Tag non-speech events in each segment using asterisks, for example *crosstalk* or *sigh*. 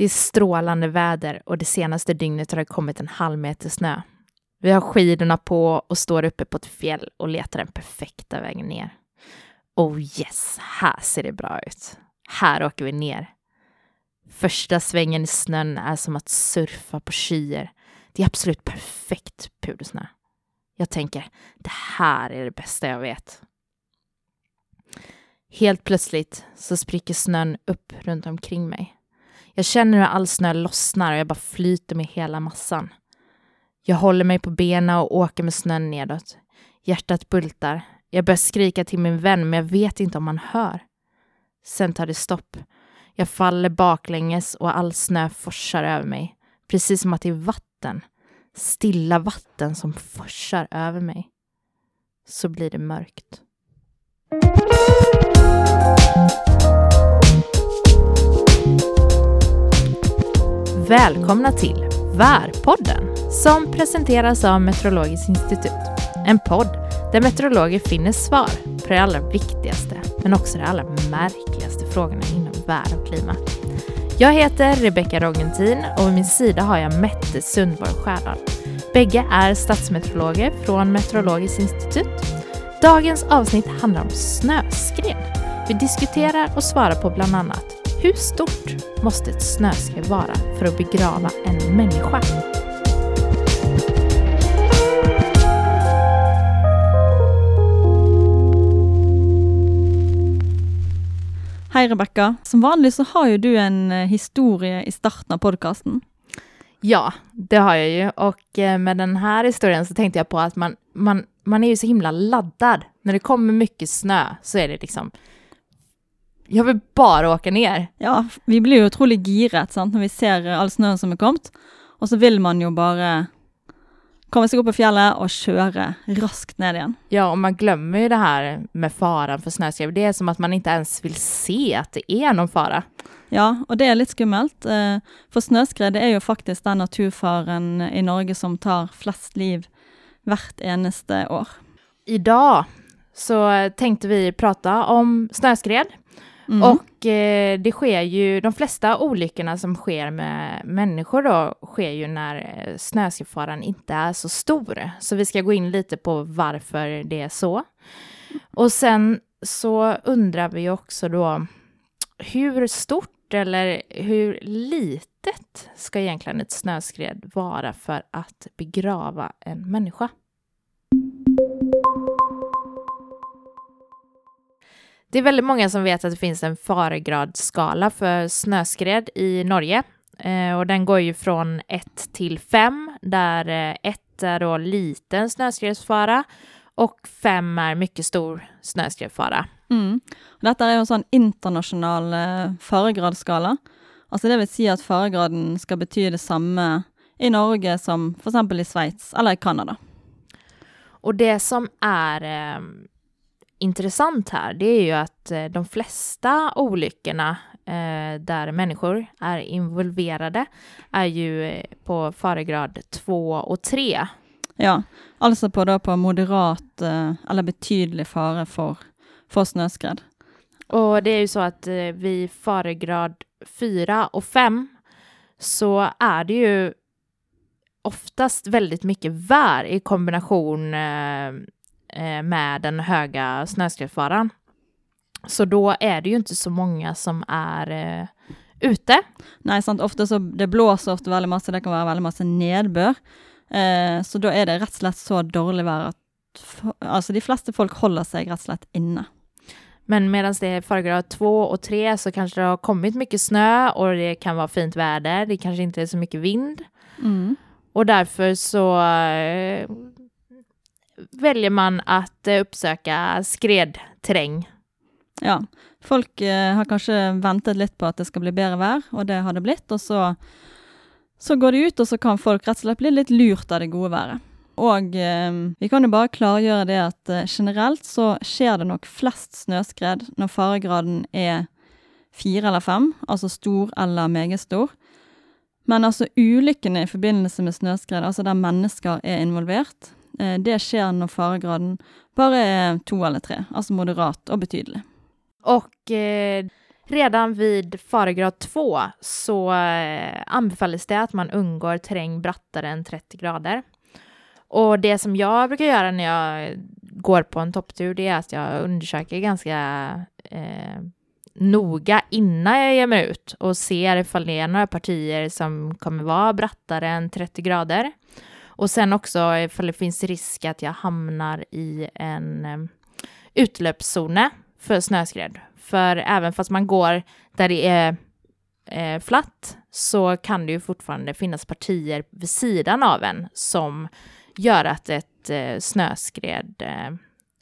Det är strålande väder och det senaste dygnet har det kommit en halv meter snö. Vi har skidorna på och står uppe på ett fjäll och letar den perfekta vägen ner. Oh yes, här ser det bra ut. Här åker vi ner. Första svängen i snön är som att surfa på skyer. Det är absolut perfekt pudersnö. Jag tänker, det här är det bästa jag vet. Helt plötsligt så spricker snön upp runt omkring mig. Jag känner hur all snö lossnar och jag bara flyter med hela massan. Jag håller mig på benen och åker med snön nedåt. Hjärtat bultar. Jag börjar skrika till min vän, men jag vet inte om han hör. Sen tar det stopp. Jag faller baklänges och all snö forsar över mig. Precis som att det är vatten. Stilla vatten som forsar över mig. Så blir det mörkt. Välkomna till Värpodden som presenteras av Meteorologiskt institut. En podd där meteorologer finner svar på de allra viktigaste men också de allra märkligaste frågorna inom värld och klimat. Jag heter Rebecka Rogentin och vid min sida har jag Mette Sundborg Skärdal. Bägge är statsmeteorologer från Meteorologiskt institut. Dagens avsnitt handlar om snöskred. Vi diskuterar och svarar på bland annat hur stort måste ett snöskred vara för att begrava en människa? Hei, Rebekka. Som vanlig så har ju du en eh, historie i starten av podcasten. Ja, det har jag ju. Och eh, med den här historien så tänkte jag på att man, man, man är ju så himla laddad. När det kommer mycket snö så är det liksom jag vill bara åka ner. Ja, vi blir ju otroligt giret sant, när vi ser all snön som är kommit. Och så vill man ju bara komma sig upp på fjället och köra raskt ner igen. Ja, och man glömmer ju det här med faran för snöskred. Det är som att man inte ens vill se att det är någon fara. Ja, och det är lite skummelt. Eh, för snöskred är ju faktiskt den naturfaren i Norge som tar flest liv vart eneste år. Idag så tänkte vi prata om snöskred. Mm. Och eh, det sker ju, de flesta olyckorna som sker med människor då, sker ju när eh, snöskredfaran inte är så stor. Så vi ska gå in lite på varför det är så. Och sen så undrar vi också då, hur stort eller hur litet ska egentligen ett snöskred vara för att begrava en människa? Det är väldigt många som vet att det finns en faregradsskala för snöskred i Norge. Eh, och den går ju från 1 till 5, där 1 eh, är då liten snöskredsfara och 5 är mycket stor snöskredfara. Mm. Detta är en sån internationell eh, faregradsskala. Alltså det vill säga att faregraden ska betyda detsamma i Norge som för exempel i Schweiz eller i Kanada. Och det som är eh, intressant här, det är ju att eh, de flesta olyckorna eh, där människor är involverade är ju eh, på faregrad 2 och 3. Ja, alltså på, då på moderat eh, eller betydlig fara för, för snöskred. Och det är ju så att eh, vid faregrad 4 och 5 så är det ju oftast väldigt mycket vär i kombination eh, med den höga snöskredfaran. Så då är det ju inte så många som är eh, ute. Nej, sant. Ofta så det blåser ofta väldigt mycket, det kan vara väldigt mycket nedbör. Eh, så då är det rätt slett så dåligt väder att alltså de flesta folk håller sig rätt och slett inne. Men medan det är faregrad 2 och 3 så kanske det har kommit mycket snö och det kan vara fint väder. Det kanske inte är så mycket vind. Mm. Och därför så eh, väljer man att eh, uppsöka skredterräng. Ja, folk eh, har kanske väntat lite på att det ska bli bättre väder och det har det blivit. Och så, så går det ut och så kan folk rett og slett bli lite lurt av det goda vädret. Och eh, vi kan ju bara klargöra det att eh, generellt så sker det nog flest snöskred när faregraden är fyra eller fem, alltså stor eller meget stor. Men alltså ulykkene i förbindelse med snöskred, alltså där människor är involvert, Eh, det skjer når faregraden bare er to eller tre, altså moderat och betydelig. Och eh, redan vid faregrad 2 så eh, anbefalles det att man undgår terräng brattare än 30 grader. Och det som jag brukar göra när jag går på en topptur, det är att jag undersöker ganska eh, noga innan jag ger mig ut och ser ifall det är några partier som kommer vara brattare än 30 grader. Och sen också ifall det finns risk att jag hamnar i en utlöpszon utlöpszone för snöskred. För även fast man går där det är eh, flatt så kan det ju fortfarande finnas partier vid sidan av en som gör att ett eh, snöskred eh,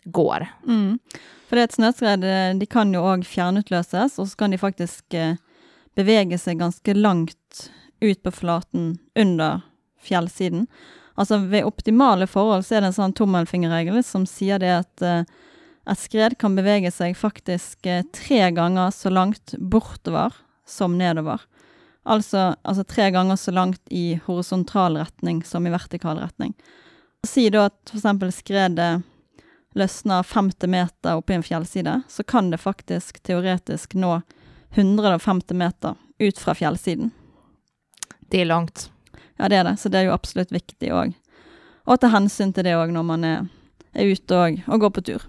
går. Mm. For det et snøskred eh, de kan jo òg fjernutløses, och så kan de faktiskt eh, bevege seg ganske langt ut på flaten under fjellsiden. Altså ved optimale forhold så er det en sånn tommelfingerregel som sier det at eh, et skred kan bevege seg faktisk eh, tre ganger så langt bortover som nedover. Altså, altså tre ganger så langt i horisontal retning som i vertikal retning. Si da at f.eks. skredet eh, løsner 50 meter oppe i en fjellside, så kan det faktisk teoretisk nå 150 meter ut fra fjellsiden. Det är långt. Ja, det er det, så det er jo absolutt viktig òg. Å ta hensyn til det òg når man er, er ute og, og går på tur.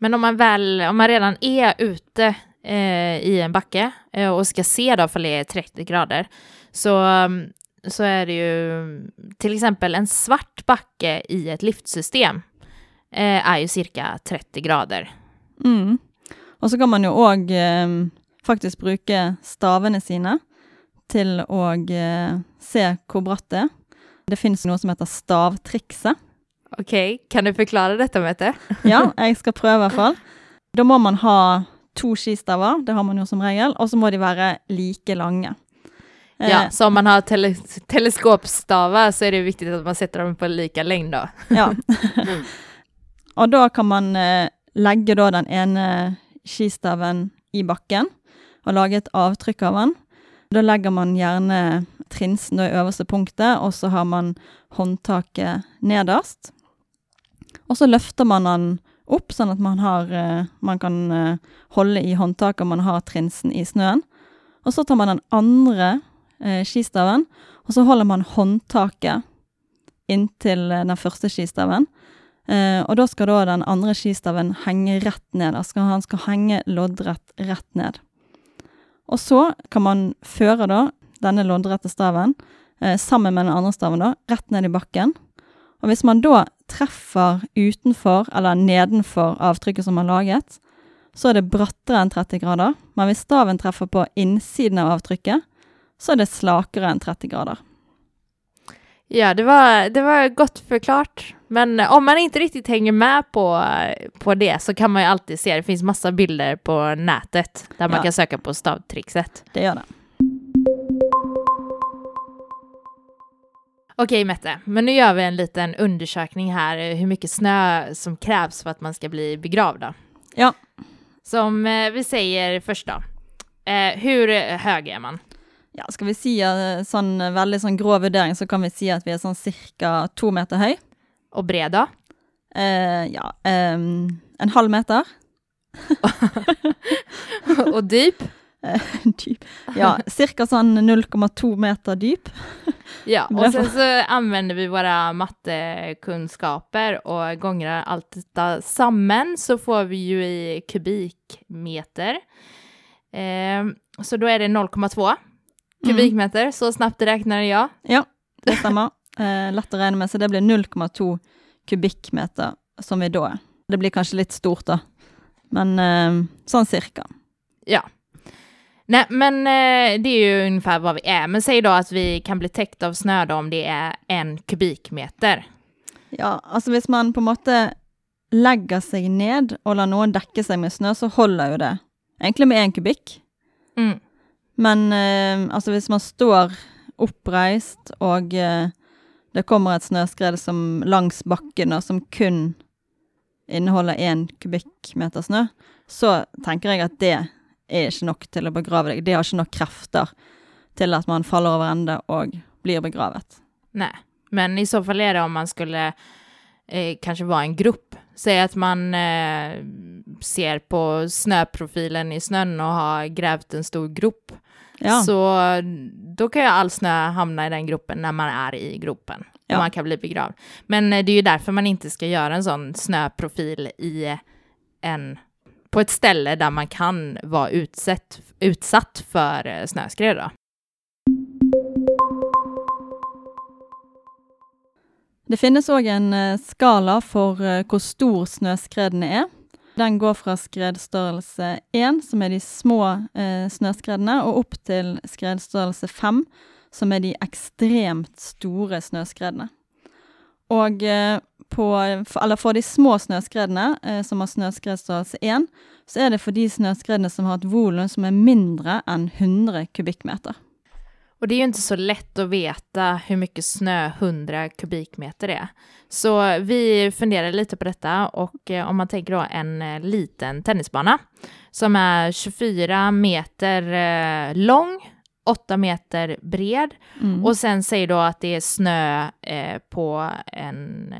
Men om man väl, om man redan är ute eh, i en backe eh, och ska se då ifall det är 30 grader, så, så är det ju till exempel en svart backe i ett liftsystem eh, är ju cirka 30 grader. Mm. Og så kan man jo òg eh, faktisk bruke stavene sine til å eh, se hvor bratt det er. Det finnes noe som heter stavtrikset. Okej, kan du förklara detta Mette? *laughs* Ja, jeg skal prøve i hvert fall. Da må man ha to skistaver, det har man jo som regel, og så må de være like lange. Eh, Ja, så om man har tele teleskopstavar så är det viktigt att man sätter dem på lika längd då. Ja. *laughs* *laughs* og da kan man eh, legge da den ene skistaven i bakken og lage et avtrykk av den. Da legger man gjerne trinsen i øverste punktet, og så har man håndtaket nederst. Og så løfter man den opp, sånn at man, har, eh, man kan eh, holde i håndtaket og man har trinsen i snøen. Og så tar man den andre eh, skistaven, og så holder man håndtaket inntil eh, den første skistaven. Eh, og da skal da den andre skistaven henge rett ned. Altså han skal henge loddrett rett ned. Og så kan man føre da denne loddrette staven eh, sammen med den andre staven da, rett ned i bakken. Og hvis man da treffer utenfor eller nedenfor avtrykket som man har laget, så er det brattere enn 30 grader. Men hvis staven treffer på innsiden av avtrykket, så är det slakare än 30 grader. Ja, det var, det var gott förklart. Men om man inte riktigt hänger med på, på det så kan man ju alltid se, det finns massa bilder på nätet där man Ja. kan söka på stavtrixet. Det gör det. Okej Mette, men nu gör vi en liten undersökning här eh, hur mycket snö som krävs för att man ska bli begravd. Då. Ja. Som eh, vi säger först då. Eh, hur hög är man? Ja, skal vi si eh, sånn eh, veldig sånn grå vurdering, så kan vi si at vi er sånn cirka to meter høy. Och bred då? Eh, ja, ehm, en halv meter. *laughs* och dyp? *laughs* dyp. Ja, cirka sånn 0,2 meter dyp. Ja, *laughs* och sen så använder vi våra mattekunskaper och gångrar allt detta samman så får vi ju i kubikmeter. Ehm, så då är det 0,2 kubikmeter, så snabbt räknar jag. Ja, det. *laughs* Eh, lett å regne med, så det blir 0,2 kubikkmeter som vi da Det blir kanskje litt stort, da. Men eh, sånn cirka. Ja. Nej, men eh, det är ju ungefär vad vi är. Men säg då att vi kan bli täckt av snö då om det är en kubikmeter. Ja, altså hvis man på en måte legger seg ned og lar noen dekke seg med snø, så holder jo det egentlig med én kubikk. Mm. Men eh, altså hvis man står oppreist, og eh, det kommer et snøskred som langs bakken og som kun inneholder én kubikkmeter snø, så tenker jeg at det er ikke nok til å begrave deg. Det har ikke nok krefter til at man faller over ende og blir begravet. Nej, men i så fall är det om man skulle eh, kanske vara en grupp Säg att man eh, ser på snöprofilen i snön och har grävt en stor grop. Ja. Så då kan ju all snö hamna i den gropen när man är i gropen. Ja. Och man kan bli begravd. Men eh, det är ju därför man inte ska göra en sån snöprofil i en, på ett ställe där man kan vara utsatt, utsatt för eh, snöskred. Då. Det finnes òg en eh, skala for eh, hvor stor snøskredene er. Den går fra skredstørrelse 1, som er de små eh, snøskredene, og opp til skredstørrelse 5, som er de ekstremt store snøskredene. Og eh, på, for, eller for de små snøskredene, eh, som har snøskredstørrelse 1, så er det for de snøskredene som har et volum som er mindre enn 100 kubikkmeter. Och det är ju inte så lätt att veta hur mycket snö 100 kubikmeter är. Så vi funderar lite på detta och eh, om man tänker då en eh, liten tennisbana som är 24 meter eh, lång, 8 meter bred Mm. och sen säger då att det är snö eh, på en,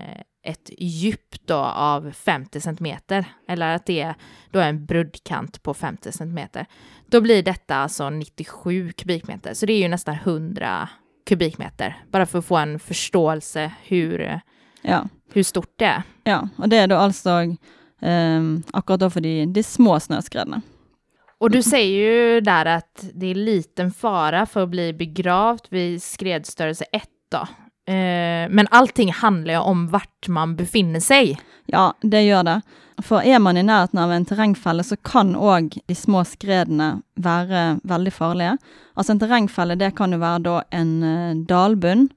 ett djup då av 50 centimeter eller att det är då en bruddkant på 50 centimeter. Då blir detta alltså 97 kubikmeter, så det är ju nästan 100 kubikmeter, bara för att få en förståelse hur, ja. hur stort det är. ja, og det er da altså eh, akkurat da for de, de små snøskredene. Och du säger ju där att det är liten fara för att bli begravd vid skredstörelse 1 då. Eh, men allting handlar ju om vart man befinner sig. Ja, det gör det. For er man i nærheten av en terrengfelle, så kan òg de små skredene være veldig farlige. Altså en terrengfelle, det kan jo være da en dalbund, dalbunn,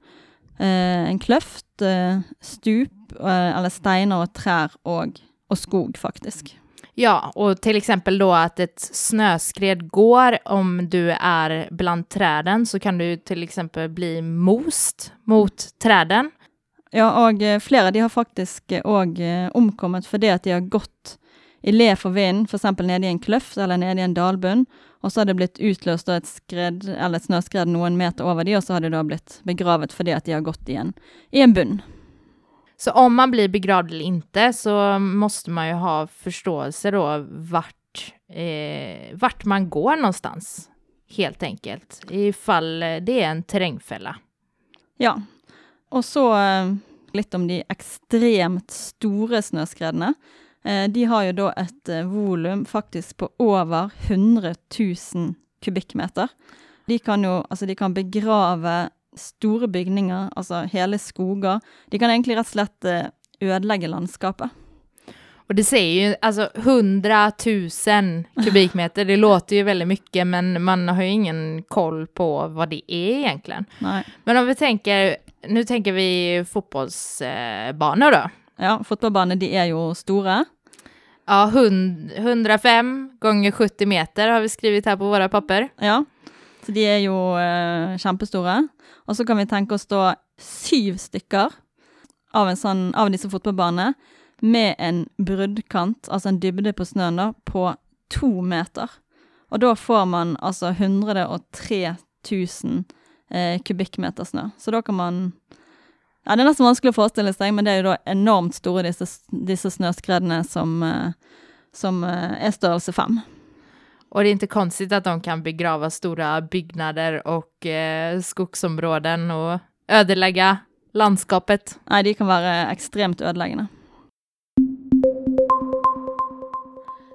eh, en kløft, eh, stup, eller steiner og trær og, og skog, faktisk. Ja, och till exempel då att ett snöskred går om du är bland träden så kan du till exempel bli most mot träden. Ja, och eh, flera de har faktiskt eh, också eh, omkommit för det att de har gått i le for vinden, f.eks. nede i en kløft eller nede i en dalbunn, og så har det blitt utløst ett et skred, eller et snøskred noen meter over de, og så har de da blitt begravet fordi at de har gått i en, i en bunn. Så om man blir begravd eller inte så måste man ju ha förståelse då vart, eh, vart man går någonstans. Helt enkelt. Ifall det är en terrängfälla. Ja. och så eh, lite om de extremt stora snøskredene. Eh, de har ju då ett eh, volum faktiskt på över 100 000 kubikkmeter. De kan jo altså de kan begrave store bygninger, altså hele skoger. De kan egentlig rett og slett eh, ødelegge landskapet. Och det säger ju, alltså 100 000 *laughs* kubikmeter, det låter ju väldigt mycket men man har ju ingen koll på vad det är egentligen. Nei. Men om vi tänker, nu tänker vi fotbollsbanor då. Ja, fotballbaner de er jo store. Ja, hund- 105 gånger 70 meter har vi skrivit här på våra papper. Ja, så de er jo eh, kjempestore. Og så kan vi tenke oss da syv stykker av, en sånn, av disse fotballbanene med en bruddkant, altså en dybde på snøen da, på to meter. Og da får man altså 103 000 eh, kubikkmeter snø. Så da kan man Ja, det er nesten vanskelig å forestille seg, men det er jo da enormt store, disse, disse snøskredene som, eh, som eh, er størrelse fem. Och det är inte konstigt att de kan begrava stora byggnader och eh, skogsområden och ödelägga landskapet. Nei, de kan være ekstremt ødeleggende.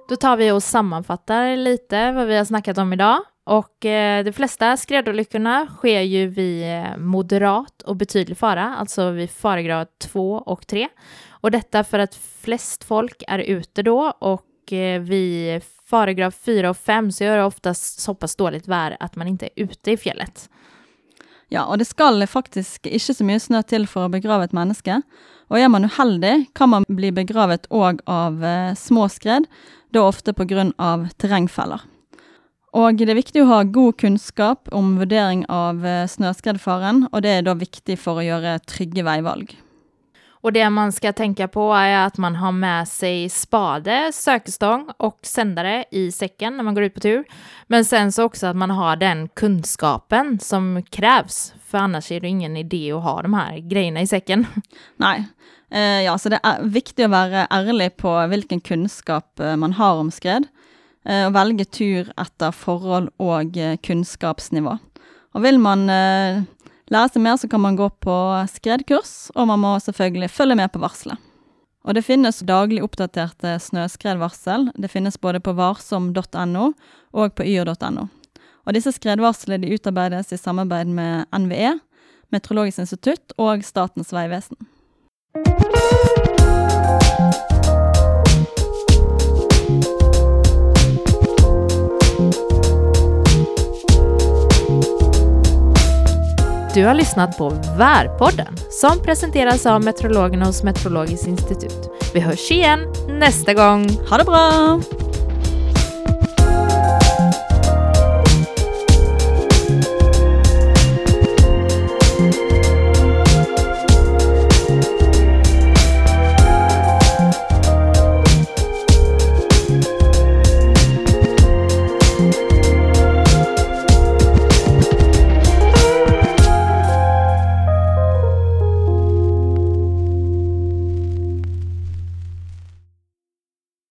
Då tar vi och sammanfattar lite vad vi har snackat om idag. Och eh, de flesta skredolyckorna sker ju vid eh, moderat och betydlig fara, alltså vid faregrad 2 och 3. Och detta för att flest folk är ute då och eh, vid faregrad 4 och 5 så är det oftast så pass dåligt väder att man inte är ute i fjället. Ja, og det skal faktisk ikke så mye snø til for å begrave et menneske. Og er man uheldig, kan man bli begravet òg av eh, små skred, da ofte på grund av terrengfeller. Og det er viktig å ha god kunnskap om vurdering av eh, snøskredfaren, og det er da viktig for å gjøre trygge veivalg. Och det man ska tänka på är att man har med sig spade, sökestång och sändare i säcken när man går ut på tur. Men sen så också att man har den kunskapen som krävs, för annars är det ingen idé att ha de här grejerna i säcken. Nej, eh, ja, så det är viktigt att vara ärlig på vilken kunskap eh, man har om skred, eh, och välja velge tur etter forhold og kunskapsnivå. kunnskapsnivå. Og vil man lære seg mer, så kan man gå på skredkurs, og man må selvfølgelig følge med på varselet. Og det finnes daglig oppdaterte snøskredvarsel. Det finnes både på varsom.no og på yr.no. Og disse skredvarslene de utarbeides i samarbeid med NVE, Meteorologisk institutt og Statens vegvesen. Du har lyssnat på Värpodden som presenteras av meteorologerna hos Meteorologiskt institut. Vi hörs igen nästa gång. Ha det bra!